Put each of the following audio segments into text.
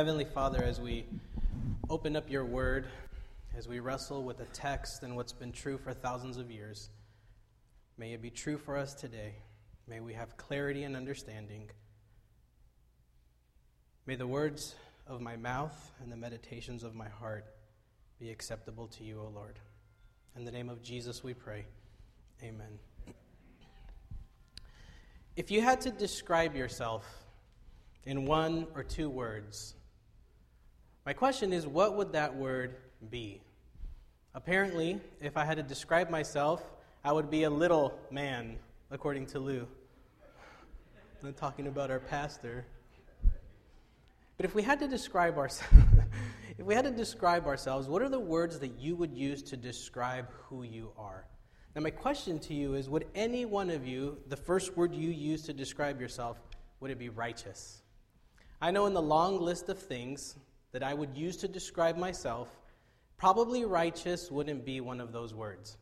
Heavenly Father, as we open up your word, as we wrestle with the text and what's been true for thousands of years, may it be true for us today. May we have clarity and understanding. May the words of my mouth and the meditations of my heart be acceptable to you, O Lord. In the name of Jesus we pray. Amen. If you had to describe yourself in one or two words, my question is what would that word be? Apparently, if I had to describe myself, I would be a little man, according to Lou. I'm talking about our pastor. But if we had to describe ourselves, if we had to describe ourselves, what are the words that you would use to describe who you are? Now, my question to you is Would any one of you, the first word you use to describe yourself, would it be righteous? I know in the long list of things that I would use to describe myself, probably righteous wouldn't be one of those words.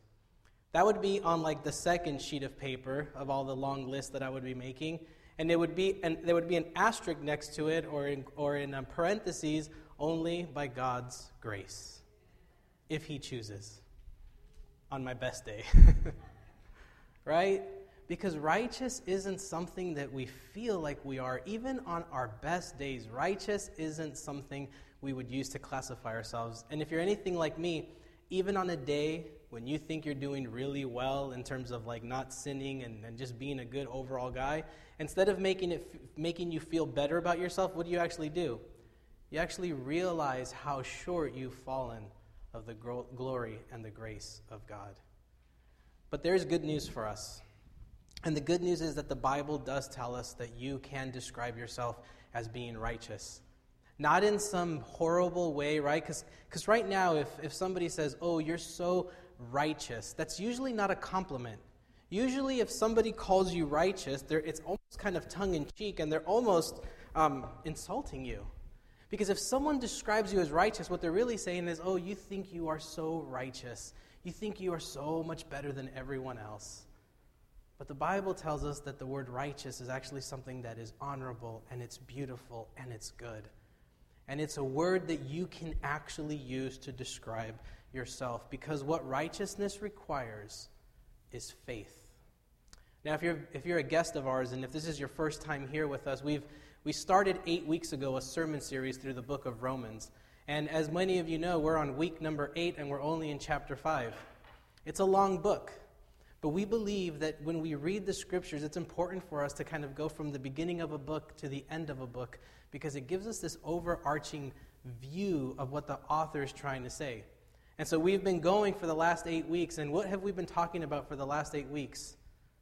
That would be on like the second sheet of paper of all the long lists that I would be making, and there would be and there would be an asterisk next to it, or in, or in um, parentheses, only by God's grace, if He chooses on my best day. right? Because righteous isn't something that we feel like we are. Even on our best days, righteous isn't something we would use to classify ourselves. And if you're anything like me, even on a day when you think you're doing really well in terms of like not sinning and, and just being a good overall guy, instead of making it making you feel better about yourself, what do you actually do? You actually realize how short you've fallen of the glory and the grace of God. But there's good news for us. And the good news is that the Bible does tell us that you can describe yourself as being righteous. Not in some horrible way, right? Because right now, if, if somebody says, Oh, you're so righteous, that's usually not a compliment. Usually, if somebody calls you righteous, it's almost kind of tongue in cheek and they're almost um, insulting you. Because if someone describes you as righteous, what they're really saying is, oh, you think you are so righteous. You think you are so much better than everyone else. But the Bible tells us that the word righteous is actually something that is honorable and it's beautiful and it's good. And it's a word that you can actually use to describe yourself because what righteousness requires is faith. Now, if you're, if you're a guest of ours and if this is your first time here with us, we've we started eight weeks ago a sermon series through the book of Romans. And as many of you know, we're on week number eight and we're only in chapter five. It's a long book. But we believe that when we read the scriptures, it's important for us to kind of go from the beginning of a book to the end of a book because it gives us this overarching view of what the author is trying to say. And so we've been going for the last eight weeks, and what have we been talking about for the last eight weeks?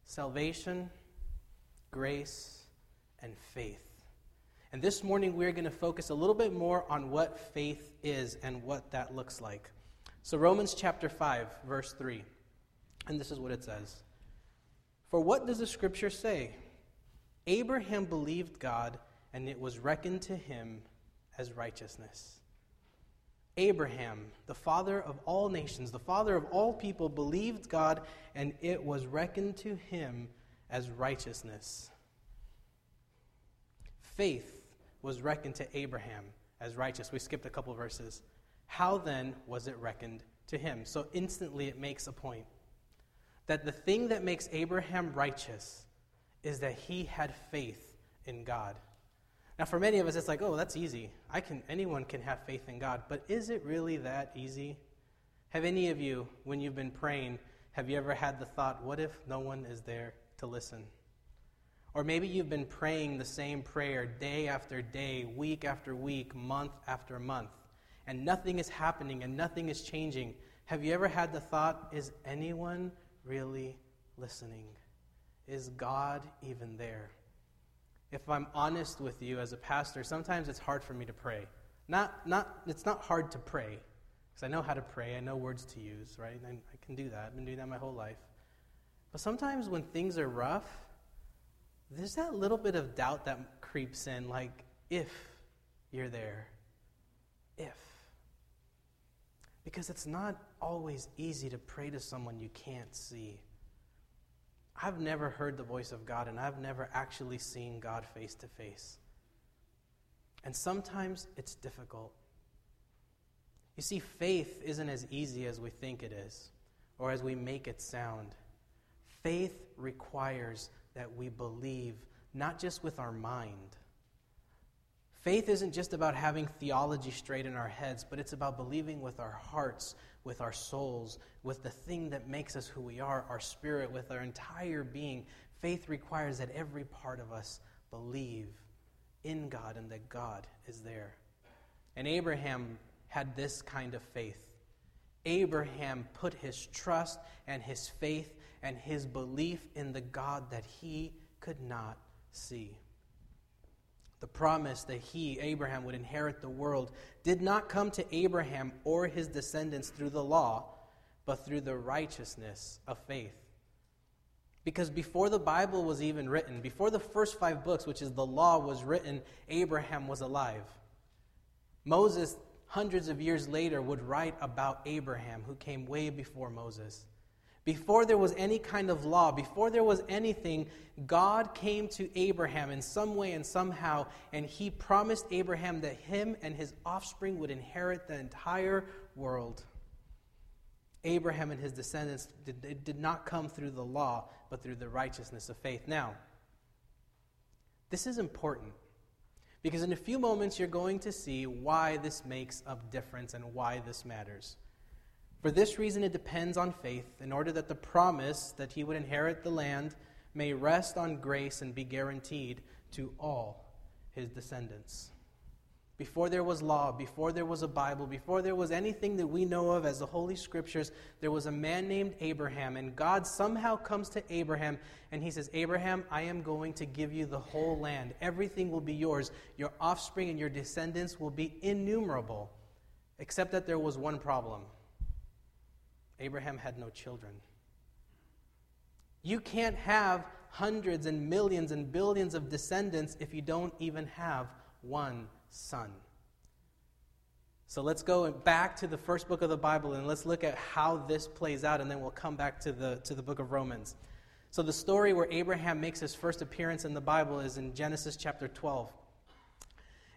Salvation, grace, and faith. And this morning, we're going to focus a little bit more on what faith is and what that looks like. So, Romans chapter 5, verse 3. And this is what it says For what does the scripture say? Abraham believed God, and it was reckoned to him as righteousness. Abraham, the father of all nations, the father of all people, believed God, and it was reckoned to him as righteousness. Faith was reckoned to Abraham as righteous. We skipped a couple verses. How then was it reckoned to him? So instantly it makes a point that the thing that makes Abraham righteous is that he had faith in God. Now, for many of us, it's like, oh, that's easy. I can, anyone can have faith in God. But is it really that easy? Have any of you, when you've been praying, have you ever had the thought, what if no one is there to listen? Or maybe you've been praying the same prayer day after day, week after week, month after month, and nothing is happening and nothing is changing. Have you ever had the thought, is anyone really listening? Is God even there? If I'm honest with you as a pastor, sometimes it's hard for me to pray. Not, not, it's not hard to pray, because I know how to pray, I know words to use, right? I, I can do that. I've been doing that my whole life. But sometimes when things are rough, there's that little bit of doubt that creeps in, like, if you're there. If. Because it's not always easy to pray to someone you can't see. I've never heard the voice of God, and I've never actually seen God face to face. And sometimes it's difficult. You see, faith isn't as easy as we think it is or as we make it sound. Faith requires that we believe not just with our mind. Faith isn't just about having theology straight in our heads, but it's about believing with our hearts, with our souls, with the thing that makes us who we are, our spirit, with our entire being. Faith requires that every part of us believe in God and that God is there. And Abraham had this kind of faith. Abraham put his trust and his faith and his belief in the God that he could not see. The promise that he, Abraham, would inherit the world did not come to Abraham or his descendants through the law, but through the righteousness of faith. Because before the Bible was even written, before the first five books, which is the law, was written, Abraham was alive. Moses, hundreds of years later, would write about Abraham, who came way before Moses. Before there was any kind of law, before there was anything, God came to Abraham in some way and somehow, and he promised Abraham that him and his offspring would inherit the entire world. Abraham and his descendants did, did not come through the law, but through the righteousness of faith. Now, this is important because in a few moments you're going to see why this makes a difference and why this matters. For this reason, it depends on faith, in order that the promise that he would inherit the land may rest on grace and be guaranteed to all his descendants. Before there was law, before there was a Bible, before there was anything that we know of as the Holy Scriptures, there was a man named Abraham. And God somehow comes to Abraham and he says, Abraham, I am going to give you the whole land. Everything will be yours. Your offspring and your descendants will be innumerable. Except that there was one problem Abraham had no children. You can't have hundreds and millions and billions of descendants if you don't even have one son. So let's go back to the first book of the Bible and let's look at how this plays out, and then we'll come back to the, to the book of Romans. So, the story where Abraham makes his first appearance in the Bible is in Genesis chapter 12.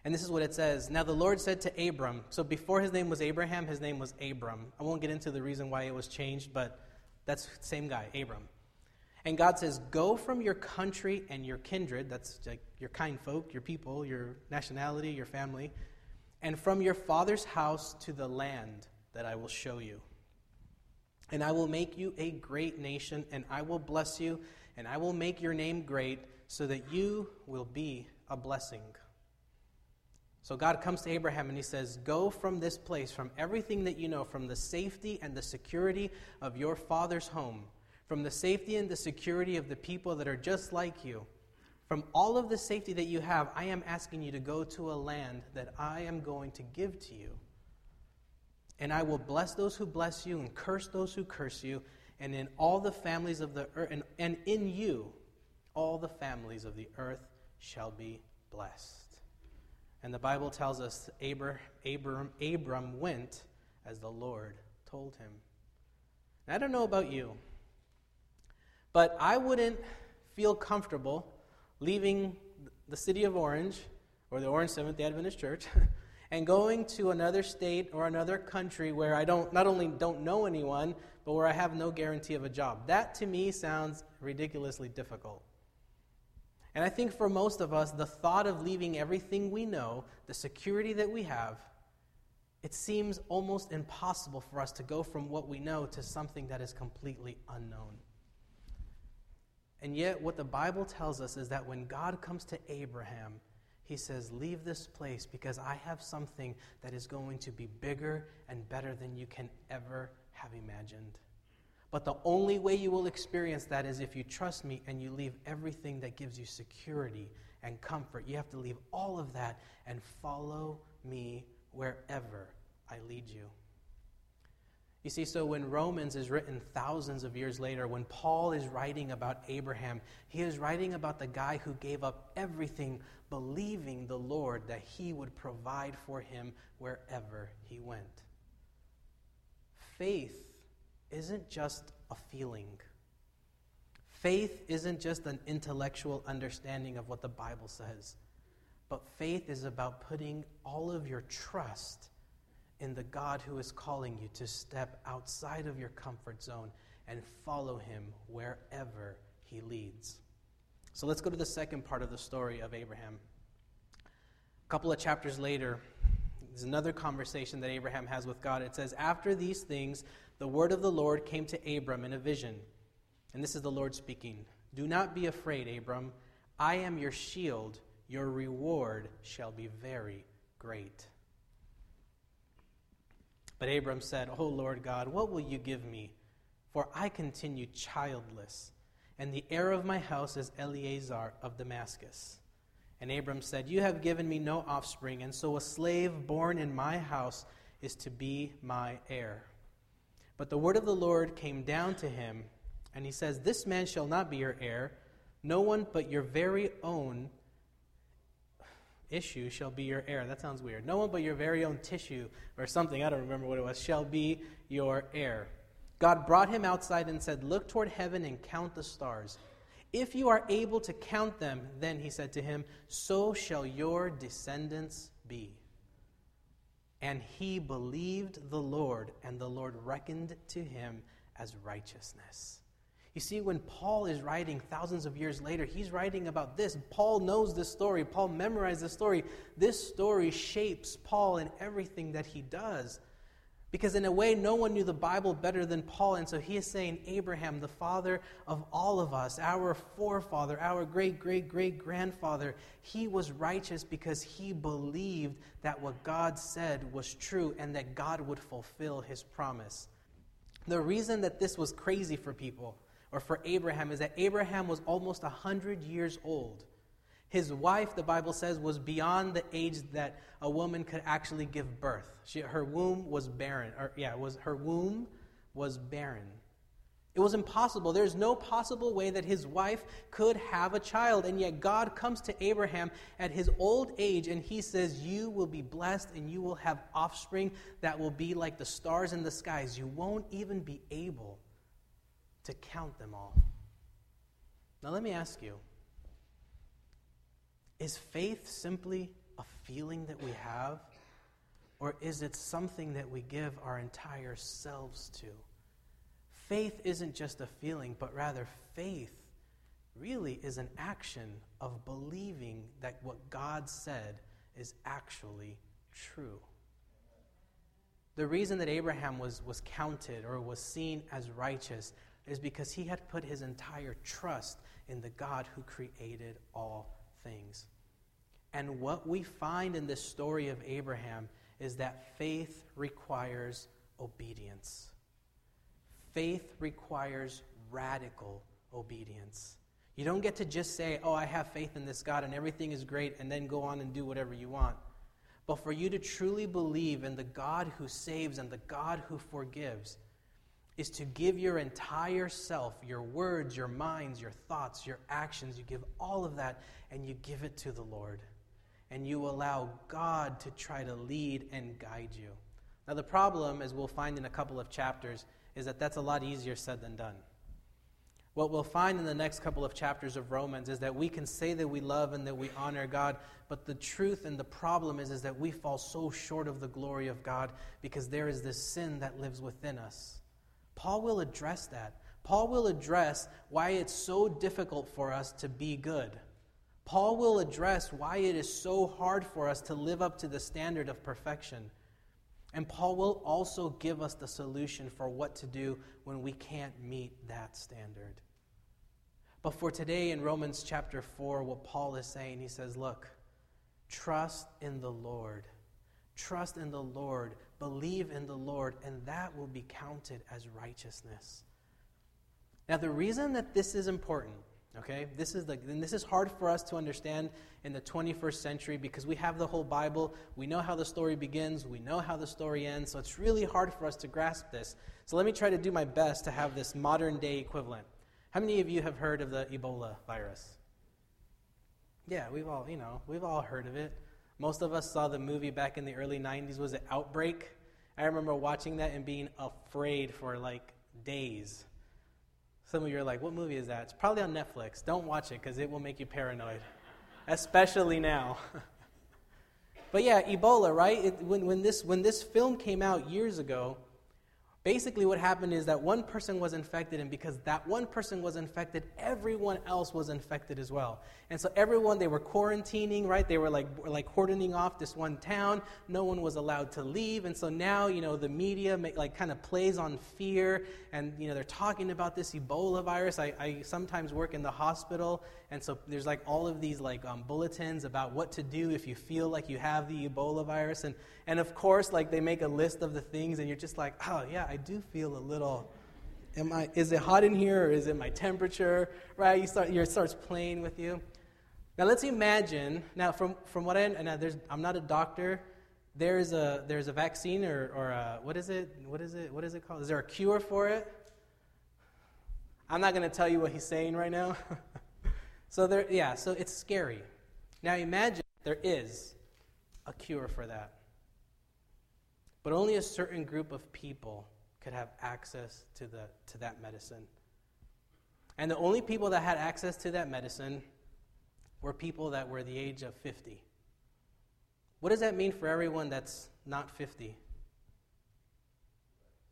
And this is what it says Now the Lord said to Abram, so before his name was Abraham, his name was Abram. I won't get into the reason why it was changed, but that's the same guy, Abram. And God says, Go from your country and your kindred, that's like your kind folk, your people, your nationality, your family, and from your father's house to the land that I will show you. And I will make you a great nation, and I will bless you, and I will make your name great, so that you will be a blessing. So God comes to Abraham and he says, Go from this place, from everything that you know, from the safety and the security of your father's home, from the safety and the security of the people that are just like you, from all of the safety that you have, I am asking you to go to a land that I am going to give to you. And I will bless those who bless you and curse those who curse you, and in all the families of the earth, and, and in you, all the families of the earth shall be blessed. And the Bible tells us Abram, Abram, Abram went as the Lord told him. And I don't know about you, but I wouldn't feel comfortable leaving the city of Orange or the Orange Seventh day Adventist Church and going to another state or another country where I don't not only don't know anyone, but where I have no guarantee of a job. That to me sounds ridiculously difficult. And I think for most of us, the thought of leaving everything we know, the security that we have, it seems almost impossible for us to go from what we know to something that is completely unknown. And yet, what the Bible tells us is that when God comes to Abraham, he says, Leave this place because I have something that is going to be bigger and better than you can ever have imagined. But the only way you will experience that is if you trust me and you leave everything that gives you security and comfort. You have to leave all of that and follow me wherever I lead you. You see, so when Romans is written thousands of years later, when Paul is writing about Abraham, he is writing about the guy who gave up everything, believing the Lord that he would provide for him wherever he went. Faith isn't just a feeling. Faith isn't just an intellectual understanding of what the Bible says, But faith is about putting all of your trust in the God who is calling you to step outside of your comfort zone and follow him wherever he leads. So let's go to the second part of the story of Abraham. A couple of chapters later, there's another conversation that Abraham has with God. It says, After these things, the word of the Lord came to Abram in a vision. And this is the Lord speaking Do not be afraid, Abram. I am your shield. Your reward shall be very great. But Abram said, O Lord God, what will you give me? For I continue childless, and the heir of my house is Eliezer of Damascus. And Abram said, You have given me no offspring, and so a slave born in my house is to be my heir. But the word of the Lord came down to him, and he says, This man shall not be your heir. No one but your very own issue shall be your heir. That sounds weird. No one but your very own tissue or something, I don't remember what it was, shall be your heir. God brought him outside and said, Look toward heaven and count the stars. If you are able to count them, then he said to him, So shall your descendants be. And he believed the Lord, and the Lord reckoned to him as righteousness. You see, when Paul is writing thousands of years later, he's writing about this. Paul knows this story. Paul memorized this story. This story shapes Paul in everything that he does. Because, in a way, no one knew the Bible better than Paul. And so he is saying, Abraham, the father of all of us, our forefather, our great, great, great grandfather, he was righteous because he believed that what God said was true and that God would fulfill his promise. The reason that this was crazy for people or for Abraham is that Abraham was almost 100 years old. His wife, the Bible says, was beyond the age that a woman could actually give birth. She, her womb was barren. Or, yeah, was, her womb was barren. It was impossible. There's no possible way that his wife could have a child. And yet God comes to Abraham at his old age and he says, You will be blessed and you will have offspring that will be like the stars in the skies. You won't even be able to count them all. Now, let me ask you is faith simply a feeling that we have, or is it something that we give our entire selves to? Faith isn't just a feeling, but rather, faith really is an action of believing that what God said is actually true. The reason that Abraham was, was counted or was seen as righteous is because he had put his entire trust in the God who created all things. And what we find in this story of Abraham is that faith requires obedience. Faith requires radical obedience. You don't get to just say, Oh, I have faith in this God and everything is great, and then go on and do whatever you want. But for you to truly believe in the God who saves and the God who forgives, is to give your entire self, your words, your minds, your thoughts, your actions, you give all of that and you give it to the Lord. And you allow God to try to lead and guide you. Now, the problem, as we'll find in a couple of chapters, is that that's a lot easier said than done. What we'll find in the next couple of chapters of Romans is that we can say that we love and that we honor God, but the truth and the problem is, is that we fall so short of the glory of God because there is this sin that lives within us. Paul will address that. Paul will address why it's so difficult for us to be good. Paul will address why it is so hard for us to live up to the standard of perfection. And Paul will also give us the solution for what to do when we can't meet that standard. But for today in Romans chapter 4, what Paul is saying, he says, Look, trust in the Lord. Trust in the Lord Believe in the Lord, and that will be counted as righteousness. Now, the reason that this is important, okay, this is, the, and this is hard for us to understand in the 21st century because we have the whole Bible. We know how the story begins, we know how the story ends, so it's really hard for us to grasp this. So, let me try to do my best to have this modern day equivalent. How many of you have heard of the Ebola virus? Yeah, we've all, you know, we've all heard of it. Most of us saw the movie back in the early 90s. Was it Outbreak? I remember watching that and being afraid for like days. Some of you are like, what movie is that? It's probably on Netflix. Don't watch it because it will make you paranoid, especially now. but yeah, Ebola, right? It, when, when, this, when this film came out years ago, Basically, what happened is that one person was infected, and because that one person was infected, everyone else was infected as well. And so, everyone, they were quarantining, right? They were like, like cordoning off this one town. No one was allowed to leave. And so now, you know, the media like kind of plays on fear, and, you know, they're talking about this Ebola virus. I, I sometimes work in the hospital, and so there's like all of these like um, bulletins about what to do if you feel like you have the Ebola virus. And, and of course, like they make a list of the things, and you're just like, oh, yeah, I do feel a little. Am I, is it hot in here or is it my temperature? Right? You start, you starts playing with you. Now let's imagine. Now, from, from what I now there's, I'm not a doctor. There's a there's a vaccine or or a, what is it? What is it? What is it called? Is there a cure for it? I'm not going to tell you what he's saying right now. So there, yeah, so it's scary. Now imagine there is a cure for that. But only a certain group of people could have access to, the, to that medicine. And the only people that had access to that medicine were people that were the age of 50. What does that mean for everyone that's not 50?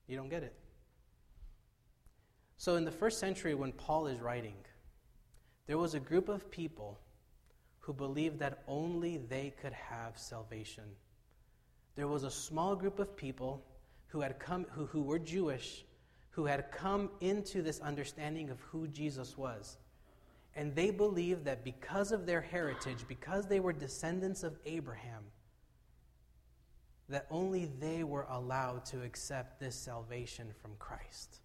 You don't get it. So, in the first century, when Paul is writing, there was a group of people who believed that only they could have salvation. There was a small group of people who had come who, who were Jewish who had come into this understanding of who Jesus was. And they believed that because of their heritage, because they were descendants of Abraham, that only they were allowed to accept this salvation from Christ.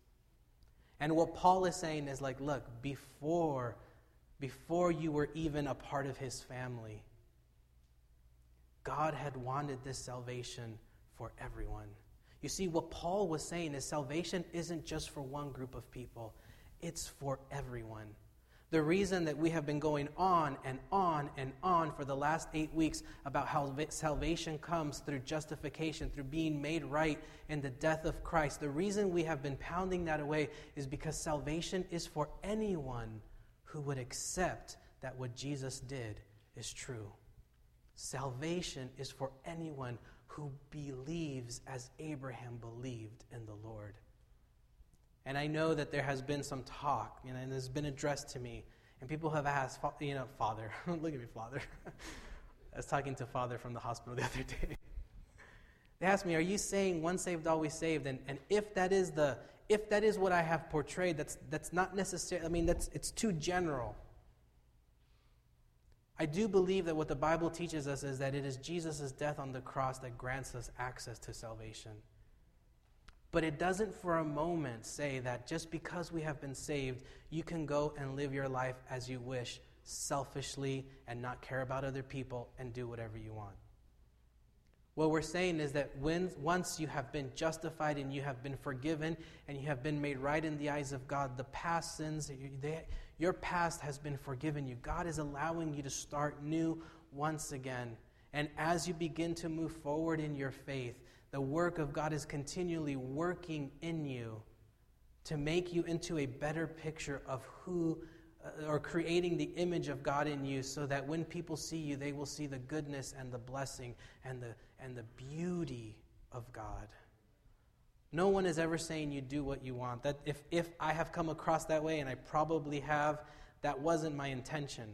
And what Paul is saying is like, look, before before you were even a part of his family. God had wanted this salvation for everyone. You see, what Paul was saying is salvation isn't just for one group of people, it's for everyone. The reason that we have been going on and on and on for the last eight weeks about how salvation comes through justification, through being made right in the death of Christ, the reason we have been pounding that away is because salvation is for anyone who would accept that what Jesus did is true. Salvation is for anyone who believes as Abraham believed in the Lord. And I know that there has been some talk, you know, and has been addressed to me, and people have asked, you know, Father, look at me, Father. I was talking to Father from the hospital the other day. They asked me, Are you saying once saved, always saved? And, and if that is the if that is what I have portrayed, that's, that's not necessarily, I mean, that's, it's too general. I do believe that what the Bible teaches us is that it is Jesus' death on the cross that grants us access to salvation. But it doesn't for a moment say that just because we have been saved, you can go and live your life as you wish, selfishly, and not care about other people and do whatever you want. What we're saying is that when, once you have been justified and you have been forgiven and you have been made right in the eyes of God, the past sins, they, your past has been forgiven you. God is allowing you to start new once again. And as you begin to move forward in your faith, the work of God is continually working in you to make you into a better picture of who Uh, or creating the image of God in you so that when people see you, they will see the goodness and the blessing and the, and the beauty of God. No one is ever saying you do what you want. That if, if I have come across that way, and I probably have, that wasn't my intention.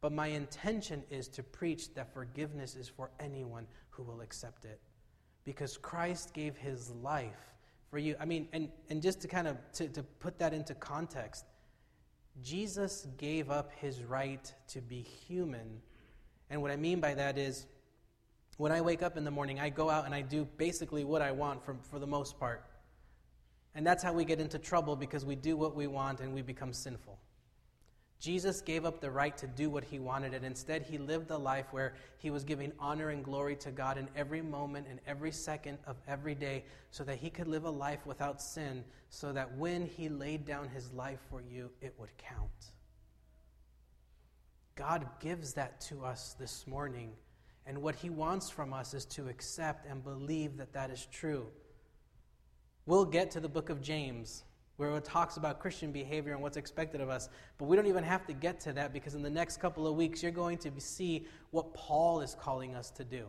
But my intention is to preach that forgiveness is for anyone who will accept it. Because Christ gave his life for you. I mean, and, and just to kind of to, to put that into context, Jesus gave up his right to be human. And what I mean by that is when I wake up in the morning, I go out and I do basically what I want for, for the most part. And that's how we get into trouble because we do what we want and we become sinful. Jesus gave up the right to do what he wanted, and instead he lived a life where he was giving honor and glory to God in every moment and every second of every day so that he could live a life without sin, so that when he laid down his life for you, it would count. God gives that to us this morning, and what he wants from us is to accept and believe that that is true. We'll get to the book of James where it talks about Christian behavior and what's expected of us. But we don't even have to get to that because in the next couple of weeks, you're going to see what Paul is calling us to do.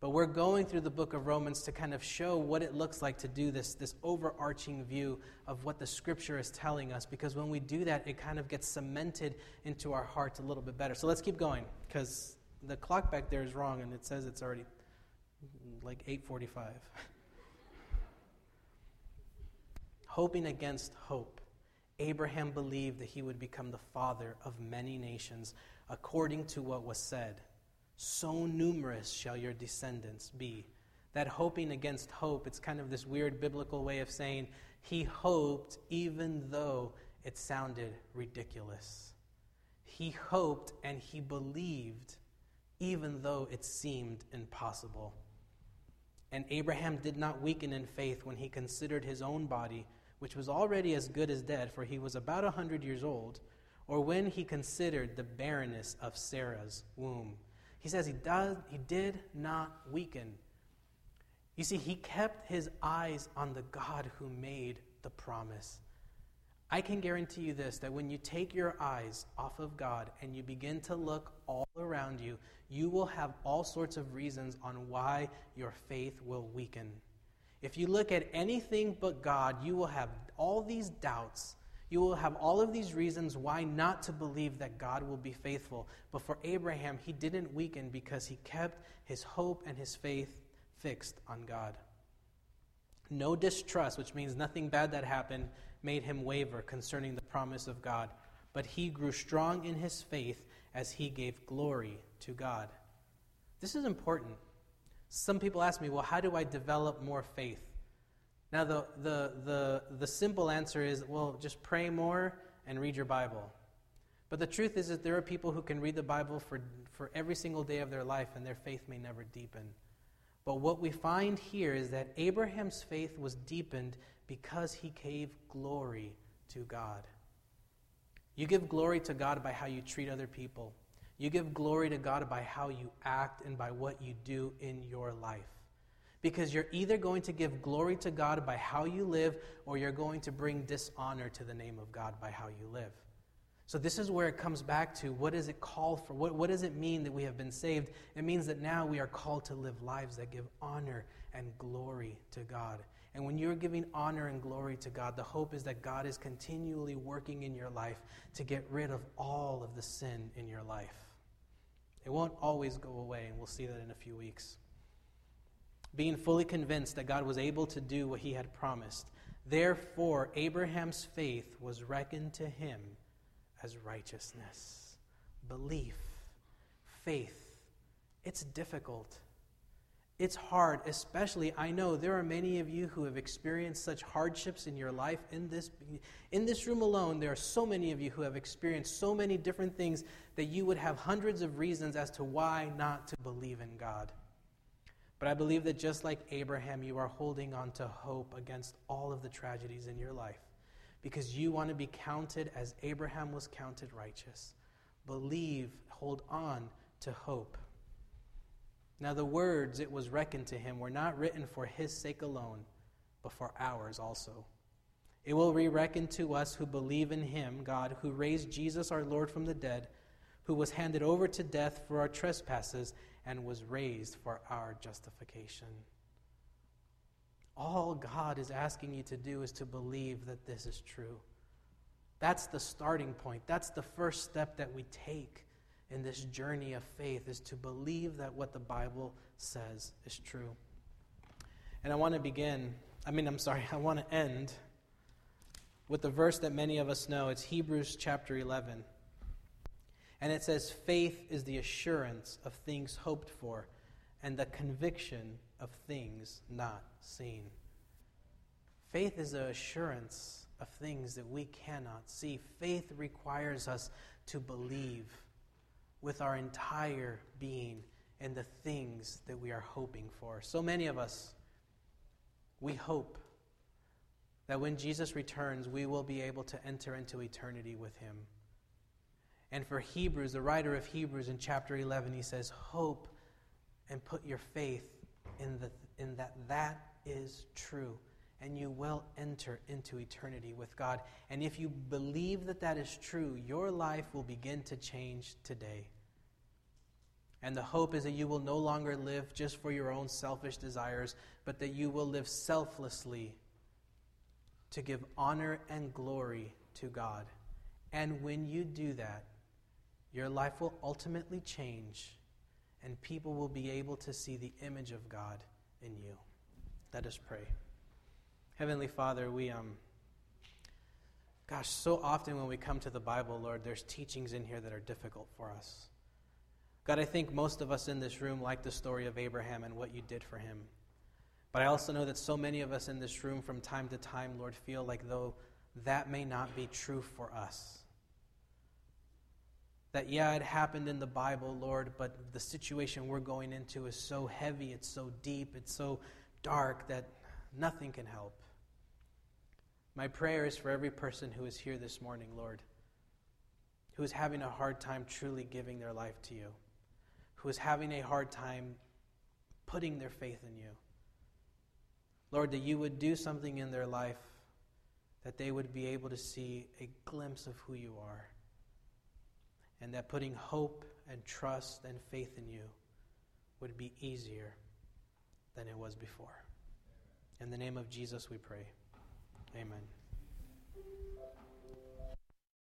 But we're going through the book of Romans to kind of show what it looks like to do this, this overarching view of what the scripture is telling us. Because when we do that, it kind of gets cemented into our hearts a little bit better. So let's keep going because the clock back there is wrong and it says it's already like 845. hoping against hope, Abraham believed that he would become the father of many nations, according to what was said So numerous shall your descendants be. That hoping against hope, it's kind of this weird biblical way of saying he hoped even though it sounded ridiculous. He hoped and he believed even though it seemed impossible. And Abraham did not weaken in faith when he considered his own body which was already as good as dead, for he was about a hundred years old, or when he considered the barrenness of Sarah's womb. He says he, does, he did not weaken. You see, he kept his eyes on the God who made the promise. I can guarantee you this that when you take your eyes off of God and you begin to look all around you, you will have all sorts of reasons on why your faith will weaken. If you look at anything but God, you will have all these doubts. You will have all of these reasons why not to believe that God will be faithful. But for Abraham, he didn't weaken because he kept his hope and his faith fixed on God. No distrust, which means nothing bad that happened, made him waver concerning the promise of God. But he grew strong in his faith as he gave glory to God. This is important. Some people ask me, well, how do I develop more faith? Now, the, the, the, the simple answer is, well, just pray more and read your Bible. But the truth is that there are people who can read the Bible for, for every single day of their life and their faith may never deepen. But what we find here is that Abraham's faith was deepened because he gave glory to God. You give glory to God by how you treat other people. You give glory to God by how you act and by what you do in your life. Because you're either going to give glory to God by how you live, or you're going to bring dishonor to the name of God by how you live. So, this is where it comes back to what does it call for? What, what does it mean that we have been saved? It means that now we are called to live lives that give honor and glory to God. And when you're giving honor and glory to God, the hope is that God is continually working in your life to get rid of all of the sin in your life. It won't always go away, and we'll see that in a few weeks. Being fully convinced that God was able to do what he had promised. Therefore, Abraham's faith was reckoned to him as righteousness. Belief, faith. It's difficult. It's hard, especially I know there are many of you who have experienced such hardships in your life. In this, in this room alone, there are so many of you who have experienced so many different things that you would have hundreds of reasons as to why not to believe in God. But I believe that just like Abraham, you are holding on to hope against all of the tragedies in your life because you want to be counted as Abraham was counted righteous. Believe, hold on to hope. Now, the words it was reckoned to him were not written for his sake alone, but for ours also. It will be reckoned to us who believe in him, God, who raised Jesus our Lord from the dead, who was handed over to death for our trespasses and was raised for our justification. All God is asking you to do is to believe that this is true. That's the starting point. That's the first step that we take in this journey of faith is to believe that what the Bible says is true. And I want to begin, I mean, I'm sorry, I want to end with the verse that many of us know. It's Hebrews chapter 11. And it says, Faith is the assurance of things hoped for and the conviction of things not seen. Faith is the assurance of things that we cannot see. Faith requires us to believe with our entire being and the things that we are hoping for. So many of us, we hope that when Jesus returns, we will be able to enter into eternity with him. And for Hebrews, the writer of Hebrews in chapter 11, he says, Hope and put your faith in, the, in that that is true. And you will enter into eternity with God. And if you believe that that is true, your life will begin to change today. And the hope is that you will no longer live just for your own selfish desires, but that you will live selflessly to give honor and glory to God. And when you do that, your life will ultimately change, and people will be able to see the image of God in you. Let us pray. Heavenly Father, we, um, gosh, so often when we come to the Bible, Lord, there's teachings in here that are difficult for us. God, I think most of us in this room like the story of Abraham and what you did for him. But I also know that so many of us in this room from time to time, Lord, feel like though that may not be true for us. That, yeah, it happened in the Bible, Lord, but the situation we're going into is so heavy, it's so deep, it's so dark that nothing can help. My prayer is for every person who is here this morning, Lord, who is having a hard time truly giving their life to you who is having a hard time putting their faith in you. Lord, that you would do something in their life that they would be able to see a glimpse of who you are. And that putting hope and trust and faith in you would be easier than it was before. In the name of Jesus we pray. Amen.